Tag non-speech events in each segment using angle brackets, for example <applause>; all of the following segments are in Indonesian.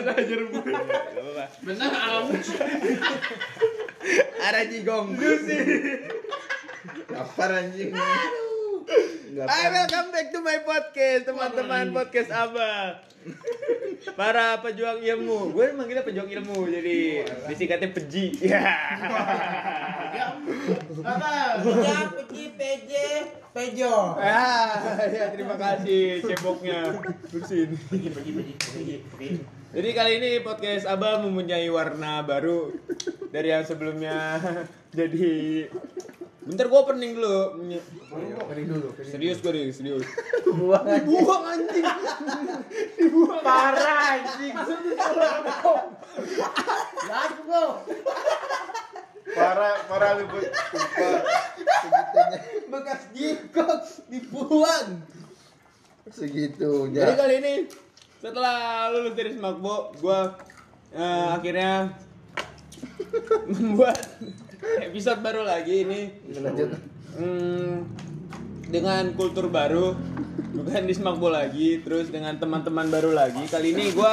ajar bu. Benar alam. Ada jigong. Apa anjing? Hai, welcome back to my podcast, teman-teman podcast Abah. Para pejuang ilmu, gue manggilnya pejuang ilmu, jadi disingkatnya peji. Ya. Apa? Ya, Peci, PJ, Pejo. Ah, ya terima kasih ceboknya bersin. Jadi kali ini podcast Abah mempunyai warna baru dari yang sebelumnya. <laughs> Jadi Bentar gue opening dulu. Kering dulu. Serius gue deh, serius. Buang aja. Dibuang anjing. Dibuang. Parah anjing. Lagu bro. Parah, parah lu buat Segitunya. Bekas jikok dibuang. Segitunya. Jadi kali ini setelah lulus dari Smakbo, gue eh, akhirnya membuat episode baru lagi ini lanjut. Hmm, dengan kultur baru bukan di Smakbo lagi terus dengan teman-teman baru lagi kali ini gue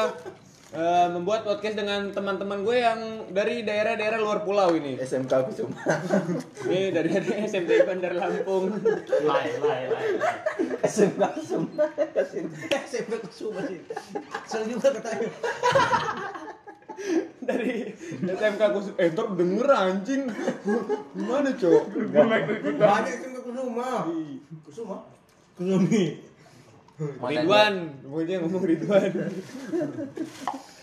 membuat podcast dengan teman-teman gue yang dari daerah-daerah luar pulau ini SMK Kusuma. ini dari <laughs> dari SMP Bandar Lampung Lai, lai, lai. SMK Kusuma. SMK Kusuma sih. Soal juga katanya. dari SMK khusus eh ntar denger anjing gimana cok Banyak SMK Kusuma. Kusuma. Kusumi. Ridwan pokoknya ngomong Ridwan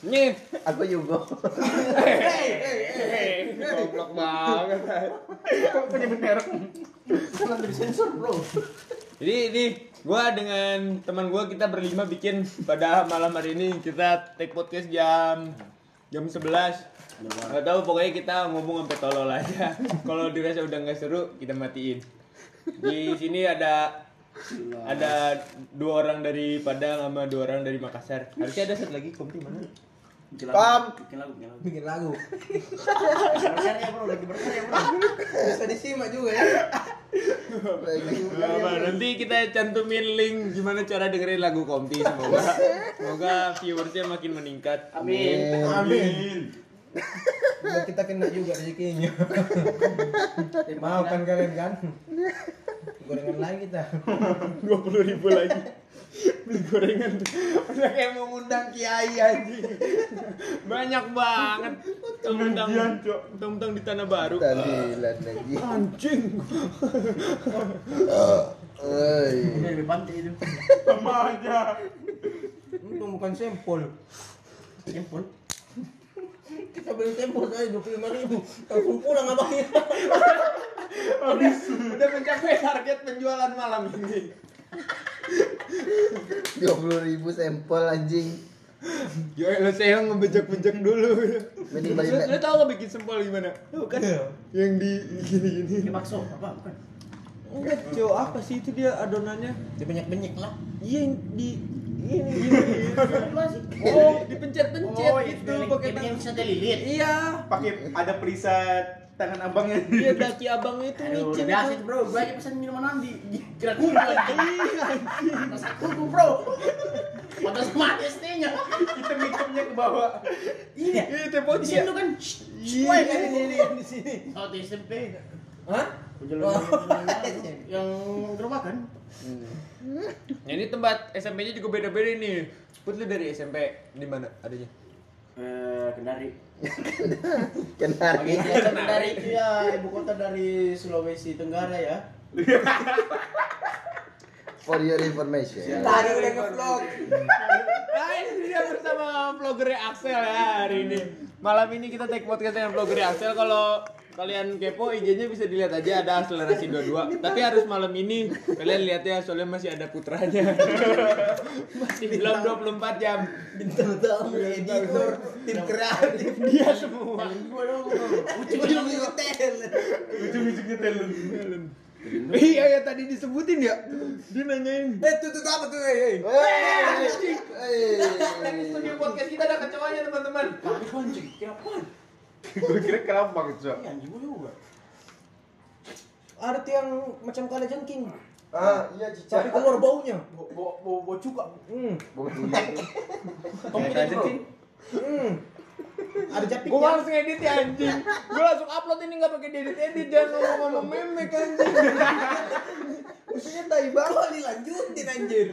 nih Aku juga. Hehehe, goblok banget Kok penyebut merek? Kan dari sensor bro. Jadi ini gua dengan teman gua kita berlima bikin pada malam hari ini kita take podcast jam jam 11 Gak tahu pokoknya kita ngomong sampai tolol aja. Kalau dirasa udah nggak seru kita matiin. Di sini ada ada dua orang dari Padang sama dua orang dari Makassar. Harusnya ada satu lagi kompi mana? Pam. Bikin lagu, bikin lagu. Bikin lagu. Berkarya bro, lagi berkarya bro. Bisa disimak juga ya. Apa, nanti kita cantumin link gimana cara dengerin lagu Kompi semoga <laughs> semoga viewersnya makin meningkat. Amin. Amin. Biar kita kena juga rezekinya. <laughs> Mau kan kalian kan? Gorengan lain kita. dua puluh ribu lagi beli gorengan udah kayak mau ngundang kiai aja banyak banget tentang tentang di tanah baru Tahlilan lagi. anjing Oi. Ini lebih pantai itu. Sama aja. <laughs> Untung bukan sampel. Simpul. Kita beli sampel saya dua puluh lima ribu. Langsung pulang abangnya. udah, udah mencapai target penjualan malam ini Dua puluh ribu sampel anjing. Yo, lo saya ngebejek-bejek dulu. Mending Lo, balik- lo tau gak bikin sempol gimana? Bukan. Yang di gini-gini. Ini bakso apa? Bukan. Enggak, Cok. Apa sih itu dia adonannya? Dia banyak-banyak lah. Iya yang di ini gini. oh, dipencet-pencet Oh, gitu itu pakai yang tangan. bisa dililit. Iya. Pakai ada perisat tangan abangnya. Iya <laughs> daki abangnya itu micin udah biasa itu. bro, gue aja pesan minuman di di lagi. Iya, anjing. Rasa kuku bro. Pada sama ST-nya. Hitam-hitamnya ke bawah. Iya. Iya, Di sini tuh kan. Iya, kan ini ini di sini. Oh, di SMP. Hah? Jalan yang gerobak <laughs> kan? Nah, ini tempat SMP-nya juga beda-beda nih. Put lu dari SMP di mana adanya? Eh, Kendari. Kenari. <laughs> Bagian Kendari itu ya ibu kota dari Sulawesi Tenggara ya. <laughs> For your information. Tadi udah nge-vlog. Nah, ini dia bersama vlogger Axel ya hari ini. Malam ini kita take podcast dengan vlogger Axel. Kalau kalian kepo IG-nya bisa dilihat aja ada akselerasi 22. Tapi harus malam ini kalian lihat ya soalnya masih ada putranya. <laughs> masih belum 24 jam. Bintang tamu, editor, tim kreatif. Dia semua. Ujung-ujungnya hotel. Ujung-ujungnya telur. Iya ya tadi disebutin ya. Dia nanyain. Eh, tuh tuh apa tuh? Eh, eh. Tadi studio podcast kita ada kecoanya teman-teman. Kali anjing, kira apaan? <laughs> Gue kira kelapa gitu. Iya anjing gua juga. Ada tuh yang macam kala jengking. Ah, iya Tapi keluar baunya. Bawa bawa bawa cuka. Hmm. <laughs> Kayak ini bro. jengking. Hmm. Ada capit Gue males ngedit ya anjing. Gue langsung upload ini nggak pakai edit edit jangan ngomong-ngomong memek anjing. <laughs> Maksudnya tai bawah dilanjutin anjir.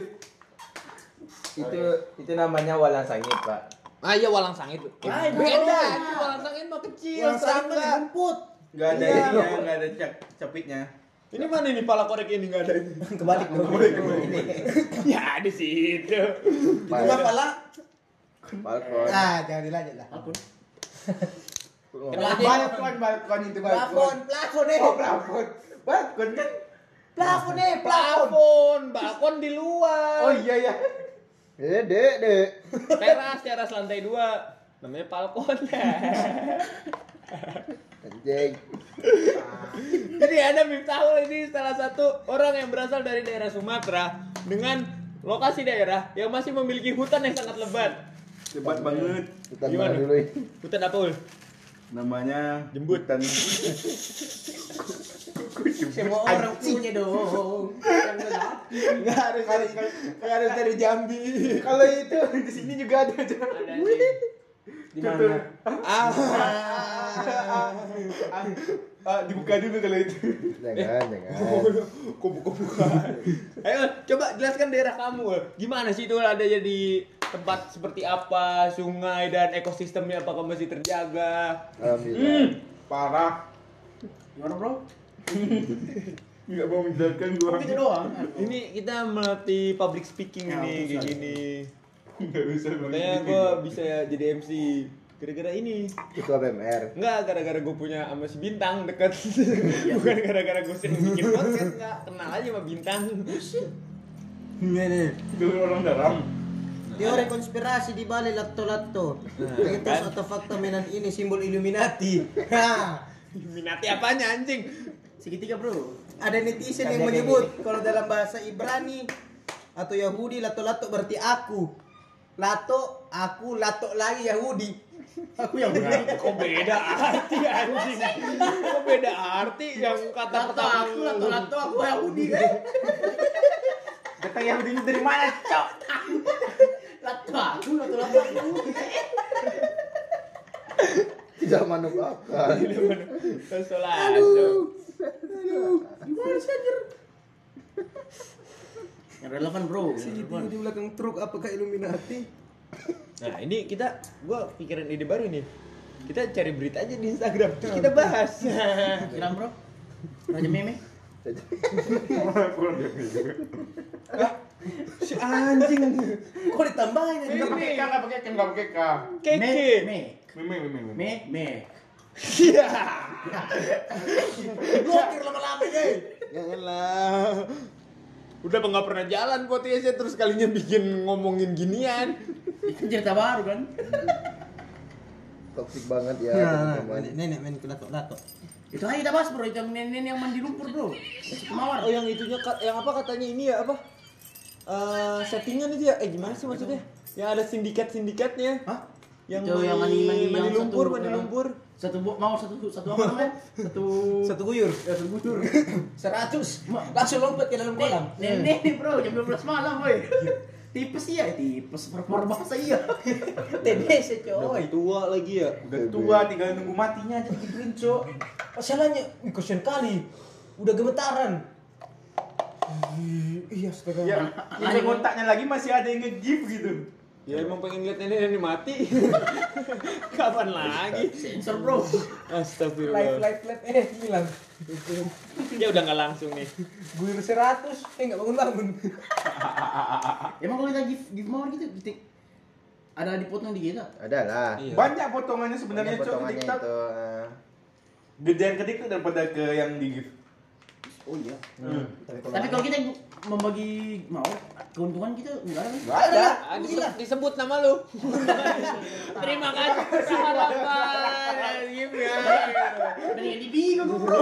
Itu itu namanya walang sangit, Pak. Ah iya walang sangit. Ah, itu Beda walang sangit mah kecil. Yang sama serangga. rumput. Enggak ada Iya. ininya, enggak ada cap capitnya. Ini mana ini pala korek ini nggak ada ini? <laughs> Kebalik dong. <laughs> ya di situ. Itu mah pala. Balkon. Ah, jangan dilanjut lah. Balkon, <laughs> balkon itu Plafon, plafon eh. Oh, plafon. Balkon kan. Plafon eh, plafon. Plafon, balkon di luar. Oh iya ya. Eh, Dek, Dek. Teras, teras lantai dua. Namanya balkon. <laughs> Anjing. Jadi ada Miftahul ini salah satu orang yang berasal dari daerah Sumatera dengan lokasi daerah yang masih memiliki hutan yang sangat lebat. Hebat banget. Kita Gimana? mana dulu. eh. Hutan apa, Ul? Namanya Jembut. dan <laughs> Semua orang punya dong. Enggak harus harus enggak harus dari Jambi. Kalau itu di sini juga ada. Di mana? Ah. Ah, dibuka dulu kalau itu. Jangan, jangan. Kok buka-buka? <laughs> Ayo, coba jelaskan daerah kamu. Gimana sih itu ada jadi tempat seperti apa, sungai dan ekosistemnya apakah masih terjaga? Alhamdulillah. Parah. Gimana bro? <laughs> Enggak mau menjelaskan gua. Gitu doang. Ini kita melatih public speaking Ya, ini kayak bisa. gini. Enggak bisa Makanya gue bisa jadi MC gara-gara ini. Ketua BMR. Enggak, gara-gara gue punya sama si Bintang deket. <laughs> Bukan gara-gara gue sering bikin podcast, enggak. Kenal aja sama Bintang. Nih nih. Dulu orang dalam. Teori konspirasi di balik lato-lato. Mitos atau fakta mainan ini simbol Illuminati. Ha. Minati apanya anjing? Segitiga bro. Ada netizen yang menyebut kalau dalam bahasa Ibrani atau Yahudi lato-lato berarti aku. Lato, aku, lato lagi Yahudi. Aku yang benar. Kok beda arti anjing? Kok beda arti yang kata Lato pertama aku, lato lato aku Yahudi <laughs> kan. Datang Yahudinya dari mana, Cok? Lato lato aku. Tidak manuk akal. Solaso. Gimana sih anjir? Yang relevan bro. yang di belakang truk apakah Illuminati? Nah ini kita, gue pikiran ide baru nih. Kita cari berita aja di Instagram, terus kita bahas. Kira bro. Raja meme. Kurang dia juga. si anjing. Kok ditambahin aja? Enggak pakai K, enggak pakai K, enggak pakai K. Keke. Me. Meme, meme, meme. Me. Me. Iya. Blokir lama-lama deh. Janganlah. Udah nggak pernah jalan podcastnya terus kalinya bikin ngomongin ginian. Itu cerita baru kan. Toksik banget ya, Nah, nenek main ke lato-lato. Itu aja kita bahas bro. Itu yang nenek yang mandi lumpur bro. Mawar. Oh yang itunya yang apa katanya ini ya apa? Eh settingan itu ya? Eh gimana sih maksudnya? Yang ada sindikat-sindikatnya. Hah? Yang Itu yang mandi mandi mandi yang lumpur, satu- mandi yang- lumpur. Satu bu, mau satu satu apa namanya? Satu Satu guyur. ya satu bujur. <laughs> Seratus. Langsung lompat ke dalam kolam. Nenek nih bro, jam 12 malam boy. Tipes iya, tipes per bahasa iya. TBC Udah coy. tua lagi ya. Udah tua, tinggal nunggu matinya aja digituin, Cok. Masalahnya, wih kasihan kali. Udah gemetaran. Iya, astaga. Ya, yang kontaknya lagi masih ada yang nge-give gitu. Ya emang pengen lihat nenek nenek mati. <laughs> Kapan lagi? Sensor bro. Astagfirullah. Live, live, live. Eh, bilang. Ya udah nggak langsung nih. Guyur seratus. Eh, nggak bangun-bangun. <laughs> Emang kalau kita give give mawar gitu, titik ada dipotong di kita. Ada lah. Iya. Banyak potongannya sebenarnya, Banyak Cok, di potongannya TikTok. itu. eh. Gedean ke TikTok daripada ke yang di give. Oh iya. Hmm. Tapi kalau kita membagi mawar, keuntungan kita enggak ada? Enggak ada. Ah, disebut, disebut nama lu. <laughs> Terima kasih harapan. Gimana? Mendingan di bingung gua, bro.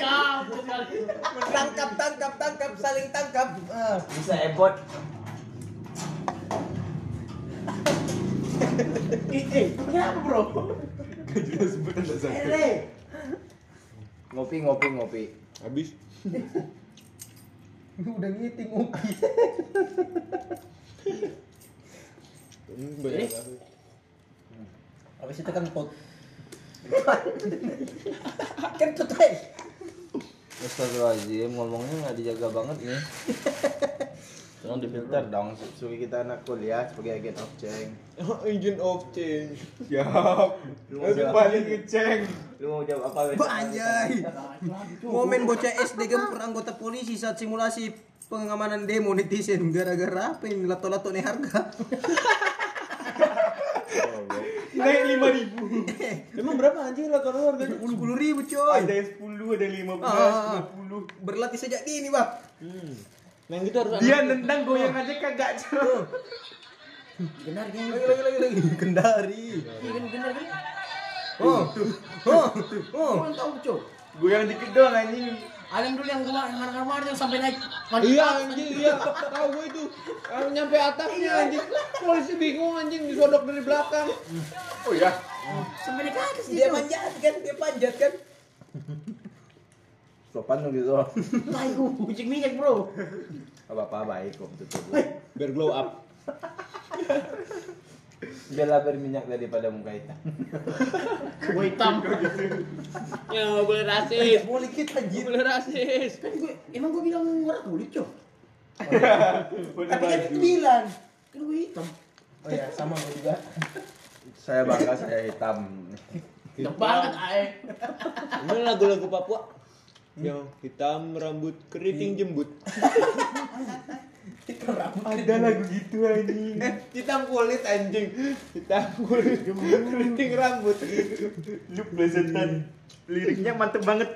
Ya. Tangkap, tangkap, tangkap, saling tangkap. Ah. Bisa ebot. Eh, eh, kenapa bro? Gak sebutan. Eh, Ngopi, ngopi, ngopi. Habis. <laughs> Udah ngiting ngopi. Hmm, banyak Jadi? banget. Habis itu kan pot. <laughs> kan tutai. Astagfirullahaladzim, ngomongnya nggak dijaga banget nih. <laughs> Tolong difilter dong, supaya kita anak kuliah sebagai agen of change. <laughs> Engine of change. Siap. Lu mau Itu jawab paling ngeceng. Lu mau jawab apa? Anjay. Momen bocah SD gempur anggota polisi saat simulasi pengamanan demo netizen gara-gara apa ini lato-lato nih harga. <laughs> Naik lima ribu. <laughs> Emang berapa anjing lah kalau harganya? Sepuluh ribu coy. Ada yang sepuluh, ada yang lima belas, Ah, dua puluh. berlatih sejak dini bang. Nah gitu harus Dia nendang goyang aja kagak, Cok. Benar kan? Lagi lagi lagi lagi kendari. Iya kan benar kan? Oh, oh, oh. Orang tahu cok. Goyang dikit doang anjing. Ada yang dulu yang kemarin kemarin yang sampai naik. Iya anjing, iya. Tahu gue itu. Kalau nyampe atasnya anjing. Polisi bingung anjing disodok dari belakang. Oh iya. Sampai naik ke atas Dia dia. manjat kan, dia panjat kan. Sopan dong gitu. Tai kucing minyak bro. Apa-apa baik kok tutup. Biar glow up. Bela berminyak daripada muka hitam. Gua hitam. Ya nggak boleh rasis. Boleh kita anjir. boleh rasis. Kan gue emang gue bilang warna kulit cok. Tapi kan itu bilang. Kan gue hitam. Oh ya, sama gue juga. Saya bangga saya hitam. Hitam banget ae. Ini lagu-lagu Papua. Yang hitam rambut keriting jembut. <laughs> Ada lagu gitu anjing. Hitam kulit anjing. Hitam kulit keriting rambut. Lu plesetan. Liriknya mantep banget.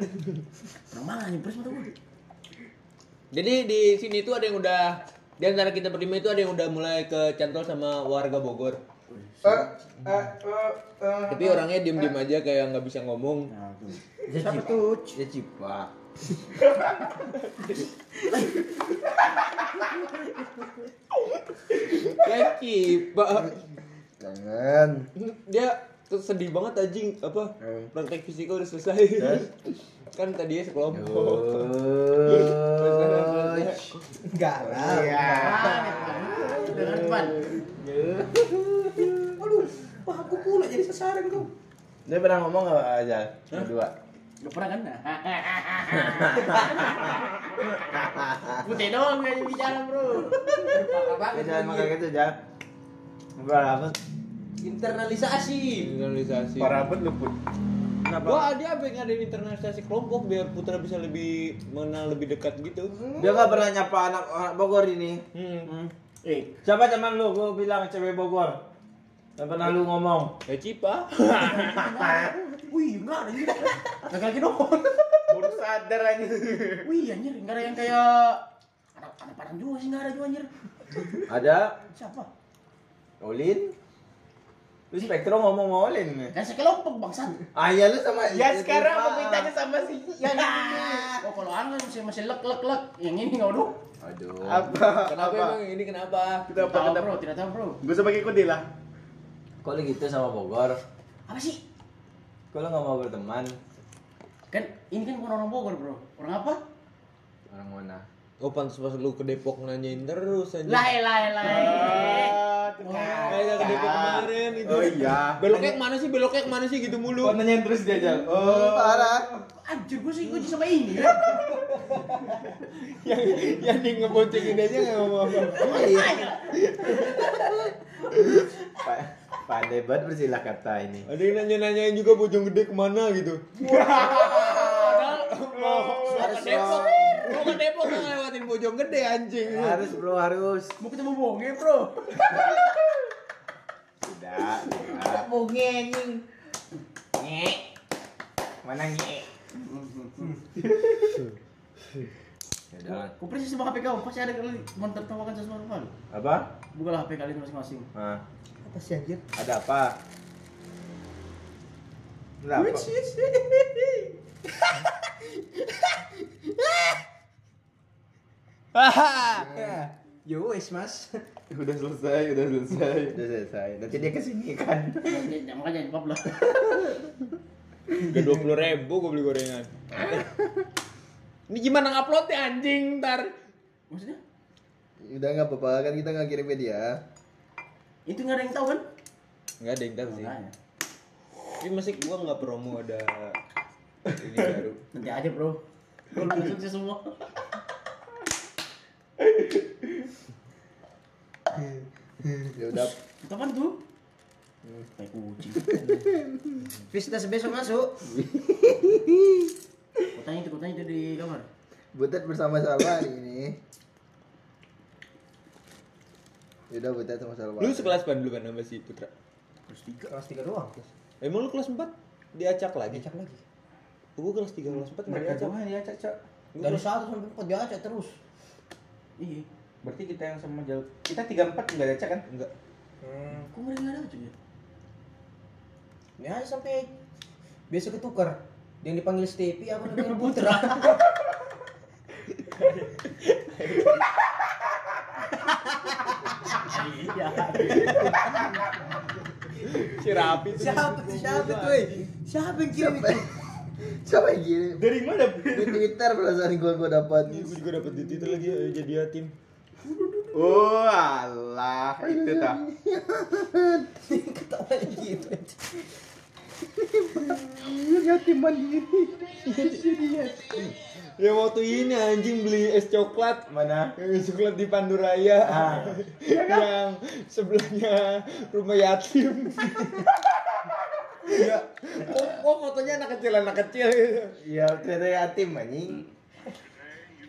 Orang mana nyempres mata gue? Jadi di sini tuh ada yang udah di antara kita berlima itu ada yang udah mulai kecantol sama warga Bogor. Tapi orangnya diem-diem aja kayak nggak bisa ngomong. Nah, tuh. Siapa tuh? Dia cipak. Kayak cipa. Jangan. Dia tuh sedih banget anjing apa? Praktek fisika udah selesai. kan tadinya sekelompok. Garam. Dengan depan. Aku pula jadi sasaran kau. Dia pernah ngomong nggak aja? Berdua. Gak pernah kan? <laughs> Putih doang gak bicara bro. Jangan makan gitu, jangan. Ngobrol apa? Internalisasi. Internalisasi. Parah banget lu put. Wah dia apa yang ada internalisasi kelompok biar Putra bisa lebih mengenal lebih dekat gitu. Dia nggak pernah nyapa anak anak Bogor ini. Hmm. Eh, Siapa teman lu? Gua bilang cewek Bogor. Gak pernah lu ngomong. Ya cipa. <laughs> wih enggak ada juga. Lagi lagi dong. Baru sadar anjing. Wih anjir, enggak ada yang kayak anak anak padang juga sih enggak ada juga anjir. Ada Siapa? Olin. Lu Spektro ngomong sama Olin. Kan sekelompok bangsat. Ah iya lu sama Ya sekarang aku mintanya sama si yang <laughs> Oh kalau anu masih masih lek lek lek. Yang ini enggak udah. Aduh. apa? Kenapa apa? emang ini kenapa? Kita Tidak tahu apa? bro, tidak tahu bro. Gue sebagai kode lah. Kok lu gitu sama Bogor? Apa sih? Kok lu nggak mau berteman? Kan ini kan bukan orang Bogor bro. Orang apa? Orang mana? Oh pantas pas lu ke Depok nanyain terus aja. Lai lai lai. Kayak ke Depok kemarin itu. Oh iya. Beloknya ke mana sih? Beloknya ke mana sih gitu mulu? Kok nanyain terus dia aja? Oh, parah. Anjir gue sih gue sama ini ya. <laughs> yang yang di ngeboncengin aja nggak ngomong apa. <laughs> Pak Pandai banget bersilah kata ini. Ada yang nanya-nanyain juga bojong gede ke mana gitu. Mau ke Depok, mau ke Depok nggak ngelewatin bojong gede anjing. Harus bro harus. Mau ketemu bonge bro. Tidak. tidak. Bonge anjing. Nge. Mana nge? Ya udah. Kau persis sama HP kau, pasti ada kali mentertawakan sesuatu kali. Apa? Bukalah HP kalian masing-masing. Nah, Apa sih anjir? ada apa? Ada apa? Yo wes mas. Udah selesai, udah selesai. Udah selesai. Nanti dia ke sini kan. Makanya jawab lah. Udah dua puluh ribu gue beli gorengan. Ini gimana nguploadnya anjing ntar? Maksudnya? Udah nggak apa-apa kan kita nggak kirim ke dia. Itu nggak ada yang tahu kan? Enggak ada yang tahu sih. Makanya. Tapi masih gua nggak promo ada ini <laughs> baru. Nanti aja bro. Udah sukses semua. Ya udah. Kapan tuh? Tai kucing. <laughs> Vista sebesok masuk. <laughs> Kotanya itu, kotanya itu di kamar. Butet bersama Salwa hari ini. Ya udah Butet sama Salwa. Lu sekelas ban dulu kan sama si Putra? Terus tiga. Kelas 3 doang. Emang lu kelas 4 diacak lagi? Diacak lagi. Gua kelas 3 kelas 4 enggak Mereka diacak. doang ya, Cak. Dari 1 sampai 4 diacak terus. Iya. Berarti kita yang sama jauh. Kita 34 enggak ada Cak kan? Enggak. Hmm. Kok mereka ada aja ya? Ini aja sampai biasa ketukar. Yang dipanggil Stepi apa namanya <laughs> Putra. <laughs> Iya. Si Rapi tuh. siapa siapa tuh? eh? Siapa yang kirim Siapa? itu? Siapa yang kirim? Dari mana? Di Twitter perasaan gua gua dapat. Gue juga dapet di Twitter lagi ayo jadi yatim. Oh, alah, itu tah. Ketawa gitu. Yatim mandiri. Ya waktu ini anjing beli es coklat Mana? Es coklat di Panduraya Yang sebelahnya rumah yatim Ya, kok, kok fotonya anak kecil anak kecil Iya, ternyata yatim anjing.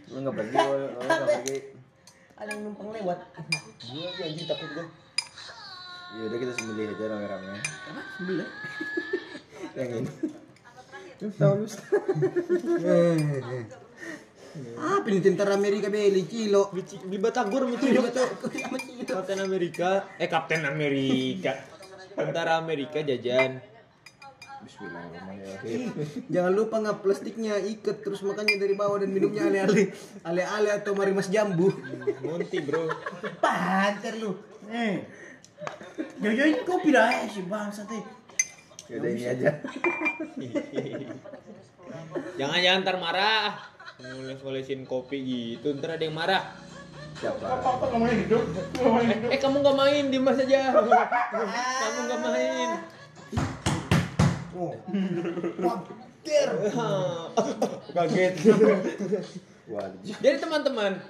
Lu enggak pergi, lu enggak pergi. Ada yang numpang lewat. Gua lagi anjing takut gua Ya udah kita sembelih aja rame-rame. Apa? Sembilan. Yang ini. Apa ini tentara Amerika beli kilo? Di, Batagor Michi Kapten Amerika Eh Kapten Amerika Tentara Amerika jajan Bismillahirrahmanirrahim. Jangan lupa ngap plastiknya ikat terus makannya dari bawah dan minumnya ale-ale ale-ale atau mari mas jambu. Monty bro Panter lu. Eh. Ini kopi dah eh si bangsa teh. Ya udah ini aja. <laughs> Jangan-jangan ntar marah Ngoles-ngolesin kopi gitu Ntar ada yang marah Siapa? Apa ngomongnya gitu? Ngomongnya gitu. Eh kamu gak main, dimas aja <laughs> Kamu gak main Oh. <laughs> Kaget. Jadi teman-teman,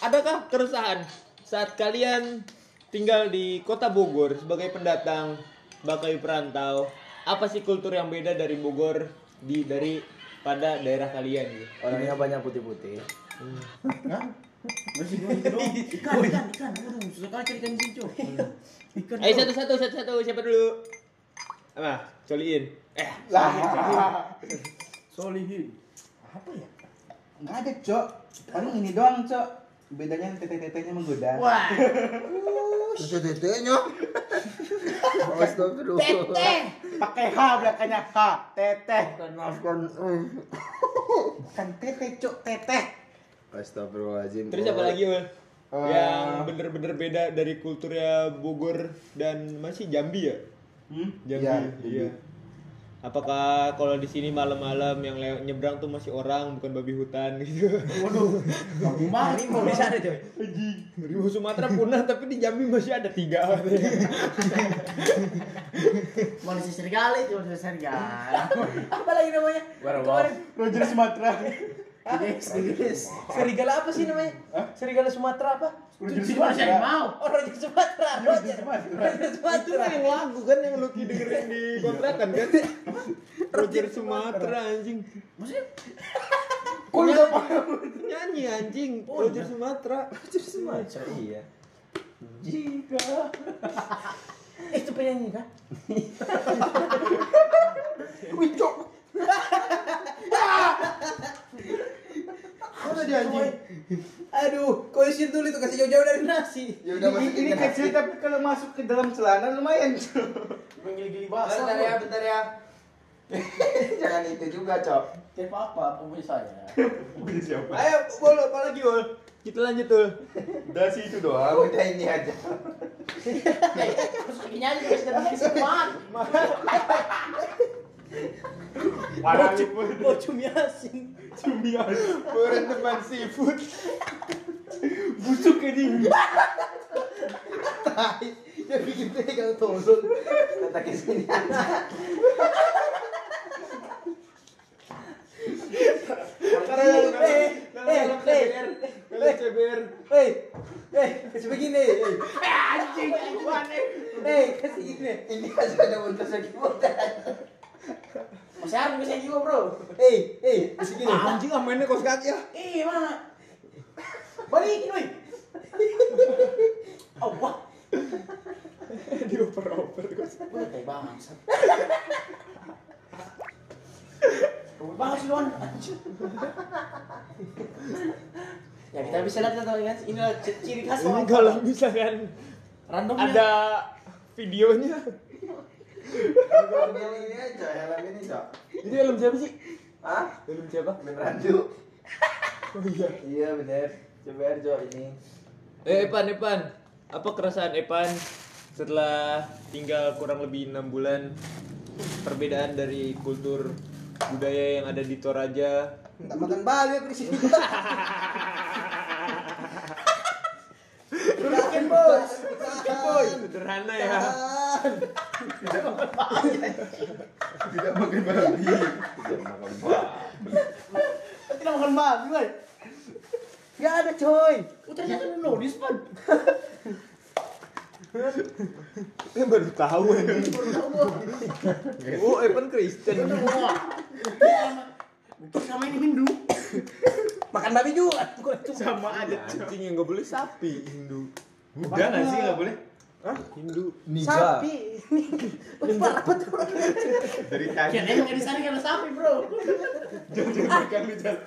adakah keresahan saat kalian tinggal di kota Bogor sebagai pendatang, bakai perantau? Apa sih kultur yang beda dari Bogor di dari pada daerah kalian gitu? Orangnya banyak putih-putih. Hah? Masih gua gitu. Ikan, ikan, ikan. Waduh, susah kali cari ikan jinco. Ikan. Ayo satu-satu, satu-satu, siapa dulu? Apa? Coliin. Eh, Solihin. Apa ya? Enggak ada, Cok. Paling ini doang, Cok. Bedanya tete-tetenya menggoda. Wah. Terus tetenya. Astagfirullah. Pakai H belakangnya H. Teteh. Maafkan. Kan teteh, Cok. Teteh. Astagfirullahaladzim. terus apa lagi, Ul? Eh. Yang bener-bener beda dari kulturnya Bogor dan masih Jambi ya? Hmm? Jambi, Iya, iya. Apakah kalau di sini malam-malam yang lewat nyebrang tuh masih orang bukan babi hutan gitu? Waduh. Babi <laughs> mah. Harimau di sana coy. Harimau Sumatera punah tapi di Jambi masih ada tiga. <laughs> Manusia serigala itu manusia serigala. <laughs> Apa lagi namanya? Werewolf. Roger Sumatera. Serigala apa sih namanya? Serigala Sumatera apa? Roger Itu manusia harimau. Oh, Roger Sumatera. Roger Roger itu Sumatera. yang lagu kan yang Lucky dengerin di kontrakan kan? <laughs> Roger Sumatera anjing. Maksudnya Kok nyanyi, nyanyi anjing Roger Sumatera. Roger Sumatera. Iya. Jika. Eh, itu penyanyi kan? <laughs> <laughs> Mana dia anjing? Aduh, kau isi dulu itu kasih jauh-jauh dari nasi. Ya udah Ini, masukin ini ke nasi. kecil tapi kalau masuk ke dalam celana lumayan, menggili-gili basah. Bentar ya, bentar ya. <laughs> Jangan itu juga, Cok. Kayak apa? Punya saya? Punya siapa? Ayo, Bol, apa lagi, Bol? Kita lanjut, Bol. Udah sih itu doang. Ah, udah ini aja. Terus lagi nyanyi terus dan sempat. Mana nih pun? Cumi asin. Berenteman seafood. Busuk anjing. Jadi Dia bikin pegang tolol. Kata ke sini. Eh, eh, eh, CBR. eh, eh, kasih begini, eh, Anjing, eh, kasih gini, Ini kasih ada untuk sakit Masih harus bisa juga bro. eh, eh, kasih gini. Anjing ah mainnya kos kaki ya. Iya mana? Balikin woi. Oh wah. Dioper-oper kos. Udah kayak bangsat. Banget sih Luan. Ya kita bisa lihat tuh kan. Ini ciri khas Ini kalau misalkan randomnya. ada videonya. Ini aja, helm ini cok. Ini helm siapa sih? Hah? Helm siapa? Ben Randu. <laughs> Oh iya. Iya bener. Coba cok ini. Eh Epan, Epan. Apa keresahan Epan setelah tinggal kurang lebih enam bulan perbedaan dari kultur budaya yang ada di Toraja Tak makan babi aku di sini. <laughs> Bikin bos. Boy, sederhana ya. Tidak makan babi. Tidak makan babi. Tidak makan babi, woi. Gak ada coy. Oh, ternyata ada notice, Pan. Eh baru tahu ini. Oh, Epan Kristen. Sama ini Hindu. Makan babi juga. Sama ada anjing yang nggak boleh sapi Hindu. Buddha nggak sih nggak boleh? Hah? Hindu. Sapi. <laughs> Parah betul. Dari tadi. Kayaknya yang di sana karena sapi, bro. Jangan makan lu jangan.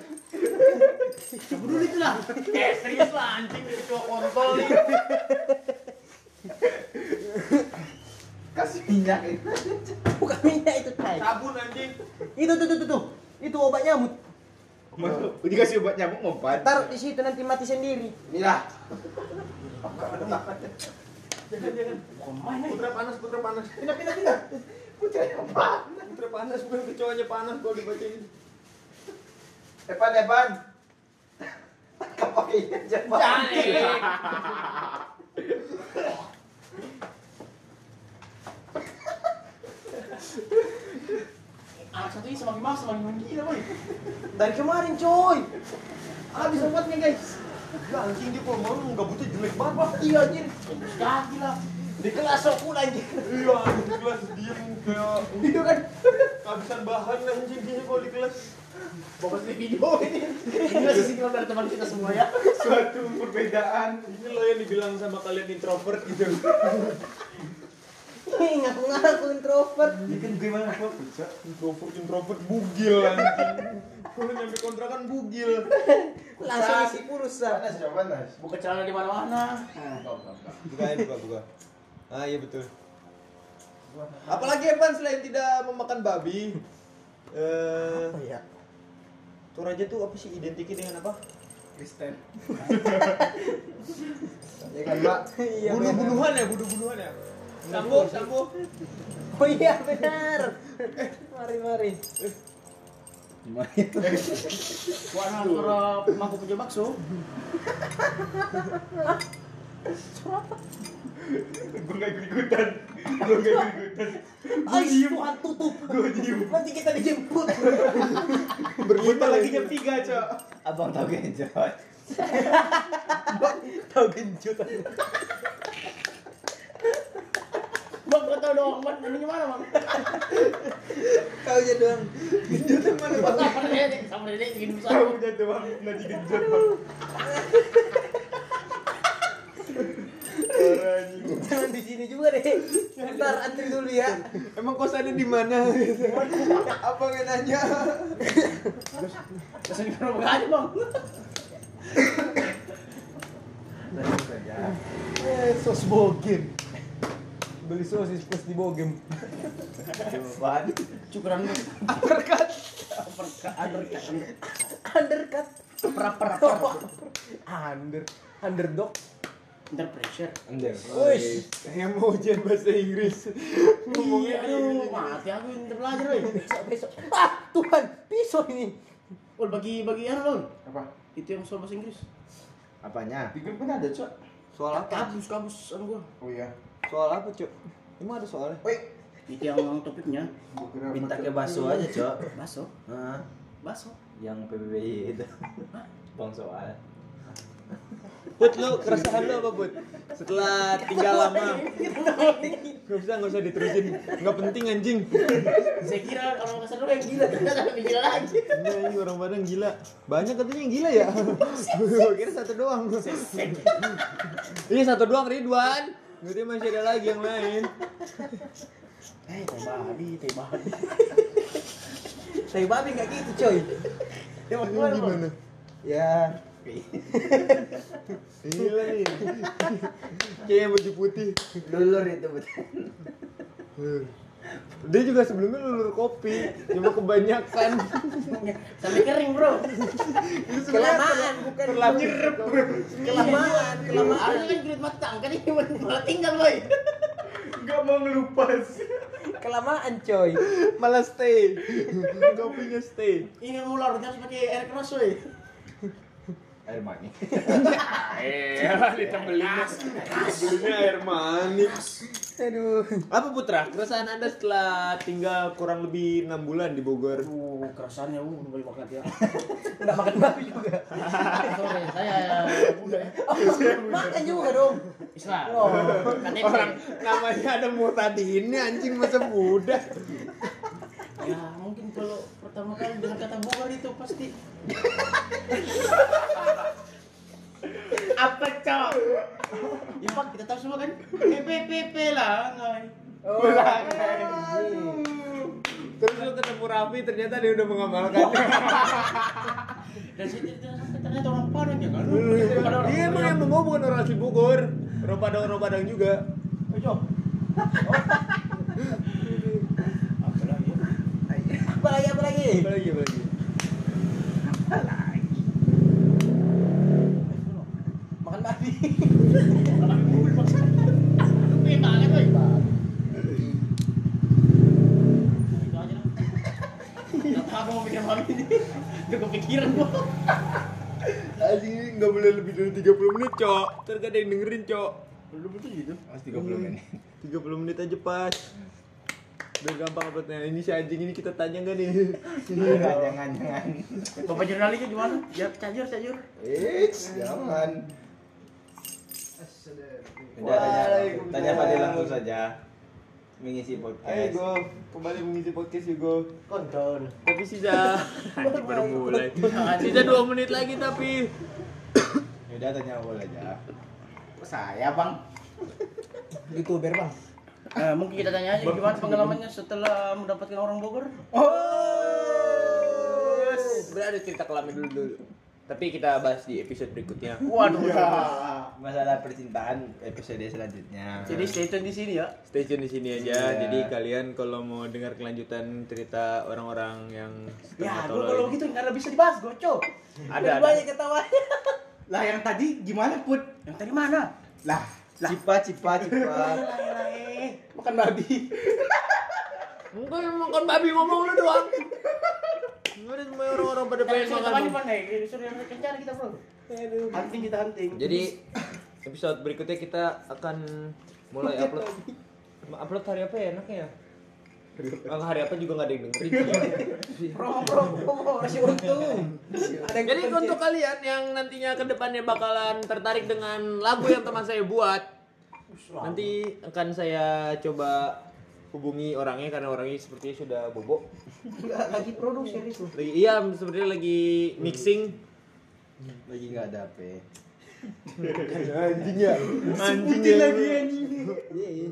Kamu dulu itu lah. Eh, serius lah anjing itu cowok kontol nih. Kasih minyak itu. Bukan minyak itu coy. Sabun anjing. Itu tuh tuh tuh tuh. Itu obat nyamuk. Masuk. Dikasih obat nyamuk ngompat. Taruh di situ nanti mati sendiri. Iya. Jangan jangan. Main. Putra panas, putra panas. Pindah, pindah, pindah. Putra apa? Putra panas bukan kecoanya panas kalau dibacain. Epan, Epan. Apa ini aja, Pak? Anak satu ini semakin mahal, semakin menggila, boy. Dari kemarin coy. Habis obatnya, guys. Ya anjing dia kalau mau gabutnya jelek banget. Pak. Iya, anjir. Kaki lah. Di kelas sok pula, anjir. Iya, di kelas diem kayak Itu kan. kehabisan bahan anjing dia kalau di kelas. Fokus di video ini. Ini masih single dari teman kita semua ya. Suatu perbedaan. Ini loh yang dibilang sama kalian introvert gitu. Ngaku-ngaku introvert. Ini kan gimana kok bisa? Introvert introvert bugil anjing. Kalau nyampe kontrakan bugil. <laughs> Langsung isi pulsa. Panas, coba panas. Buka celana di mana-mana. Buka ya, buka, buka. Ah iya betul. Apalagi Evan selain tidak memakan babi? Eh, Apa ya? Toraja tuh apa sih identiknya dengan apa? Kristen. <laughs> Ya kan, Pak? Iya. Bunuh-bunuhan ya, bunuh-bunuhan ya. Sambo, sambo. Oh iya benar. Mari mari. Warna antara mangkuk punya bakso. Gue nggak ikut ikutan. Gue nggak ikut ikutan. Tuhan tutup. Nanti kita dijemput. Berlima lagi jam 3 cok. Abang tahu genjot. <laughs> Tahu genjot. <laughs> Bang, kau tahu dong, bang, ini gimana bang? Kau aja doang. Genjotan mana Bang, apa nih? Sama dedek bikin besar. Tahu jatuh bang. Nanti genjot bang. Jangan di sini juga deh. Ntar antri dulu ya. Emang kosannya di mana? apa nggak nanya? Terus ini kerobak aja bang. Eh, sos bogem. Beli sosis plus di bogem. Bahan. Cukuran lu. Uppercut. Uppercut, undercut. Undercut.Per, per, per. Under. Underdog. Under pressure. Wih. Yang mau ujian bahasa Inggris. Iya, aduh, mati aku yang belajar, woi. Besok besok. Ah, Tuhan, pisau ini. Oh, bagi bagi apa, Bang? Apa? Itu yang soal bahasa Inggris. Apanya? Di grup kan ada cok. Soal apa? Kabus, kabus anu gua. Oh iya. Soal apa, Cuk? Emang ada soalnya? Itu yang topiknya Minta ke baso aja, Cok. baso. Nah, Baso. yang PBBI itu. Bang soal. Put lu keresahan lu apa Put? Setelah tinggal lama Gak usah, gak usah diterusin Gak penting anjing Saya kira orang ke sana dulu yang gila, ternyata lebih gila lagi. Iya, ini orang Padang gila Banyak katanya yang gila ya Gue kira satu doang Iya satu doang Ridwan Berarti masih ada lagi yang lain Eh, teh babi, teh babi. Tapi babi nggak gitu, coy. Dia mau Bang. gimana? Ya, Gila nih Kayak baju putih lulur itu betul. Dia juga sebelumnya lulur kopi Cuma kebanyakan Sampai kering, Bro. Kelamaan, bukan Terlanjur kelamaan, kelamaan. Harusnya kan kulit matang, kan ini malah tinggal, boy. Gak mau ngelupas Kelamaan, coy. Malah stay Kopinya stay Ini ular harus pakai air keras, boy. Air mani. Eh, ditembelin Ditembelin air manis Aduh. Apa Putra? Keresahan Anda setelah tinggal kurang lebih 6 bulan di Bogor? Uh, kerasannya, uh, banyak banget ya. <laughs> Enggak makan babi juga. <laughs> Sorry, saya muda ya. Makan juga dong. Islam. Oh. Orang namanya ada mau tadi ini anjing masa muda. Kalau pertama kali dengan kata Bogor itu pasti apa cok? Ya pak kita tahu semua kan PPP lah ngai. Oh, Terus lu ketemu Raffi ternyata dia udah mengamalkan. Dan situ ternyata ternyata orang Padang ya kan? Dia emang yang mau bukan orang asli Bogor. Orang Padang orang Padang juga. Ayo. Apa lagi? Apa lagi, apa lagi? Apa lagi apa lagi? Makan babi. Lu pengen banget, mau ini. Gak kepikiran gua. Anjing ini boleh lebih dari 30 menit, Cok. Ntar gak ada yang dengerin, Cok. Lu betul gitu. Mas 30 menit. 30 menit aja pas. Biar gampang uploadnya. Ini si anjing ini kita tanya nggak nih? Jangan, jangan. Bapak jurnalisnya gimana? Ya, cajur, cajur. Eits, jangan. Udah tanya, tanya Fadil langsung saja mengisi Ayo podcast. go, kembali mengisi podcast ya go. Kontol. Tapi sisa, anjing baru mulai. Sisa 2 menit lagi tapi. Udah tanya awal aja. Saya, Bang. Youtuber bang. Eh, mungkin kita tanya aja gimana pengalamannya setelah mendapatkan orang Bogor? Sebenarnya ada cerita kelamnya dulu dulu. Tapi kita bahas di episode berikutnya. Waduh. Masalah percintaan episode selanjutnya. Jadi stay tune di sini ya. Stay tune di sini aja. Iya. Jadi kalian kalau mau dengar kelanjutan cerita orang-orang yang Ya, kalau gitu nggak ada bisa dibahas, goco. Ada, ada. banyak ketawanya. Lah yang tadi gimana, Put? Yang tadi mana? Lah, lah. Cipa, cipa, cipa. Makan babi. Enggak yang makan babi ngomong lu doang. Ada semua orang-orang pada pengen makan. makan mana? Suruh yang kencang kita, Bro. Hunting kita hunting. Jadi episode berikutnya kita akan mulai upload. Upload hari apa ya enaknya ya? Hari apa juga nggak ada yang dengerin. promo promo promo Masih untung. Jadi untuk kalian yang nantinya ke depannya bakalan tertarik dengan lagu yang teman saya buat, nanti akan saya coba hubungi orangnya karena orangnya sepertinya sudah bobo. Nggak, lagi produser itu. Lagi iya sepertinya lagi mixing. Lagi nggak ada HP. Anjing ya. Anjing lagi anjing.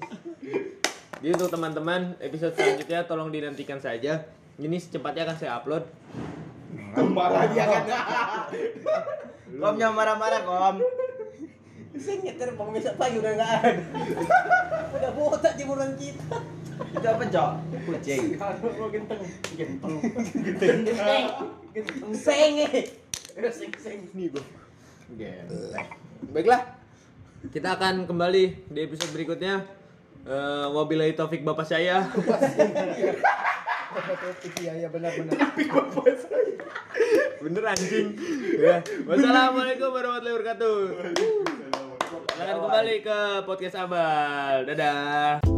Jadi untuk teman-teman episode selanjutnya tolong dinantikan saja. Ini secepatnya akan saya upload. marah dia kan Kom jangan marah-marah kom. Saya nyetir pengemis pagi udah nggak ada udah botak jemuran kita Itu apa cok? Kucing. mau genteng genteng genteng genteng senge udah seng seng Nih gua. Genteng. Baiklah. Kita akan kembali di episode berikutnya. Eh, wabillahi taufik bapak saya. Iya, iya benar-benar. Bener anjing. Ya. Wassalamualaikum warahmatullahi wabarakatuh. Silakan kembali ke podcast Abal. Dadah.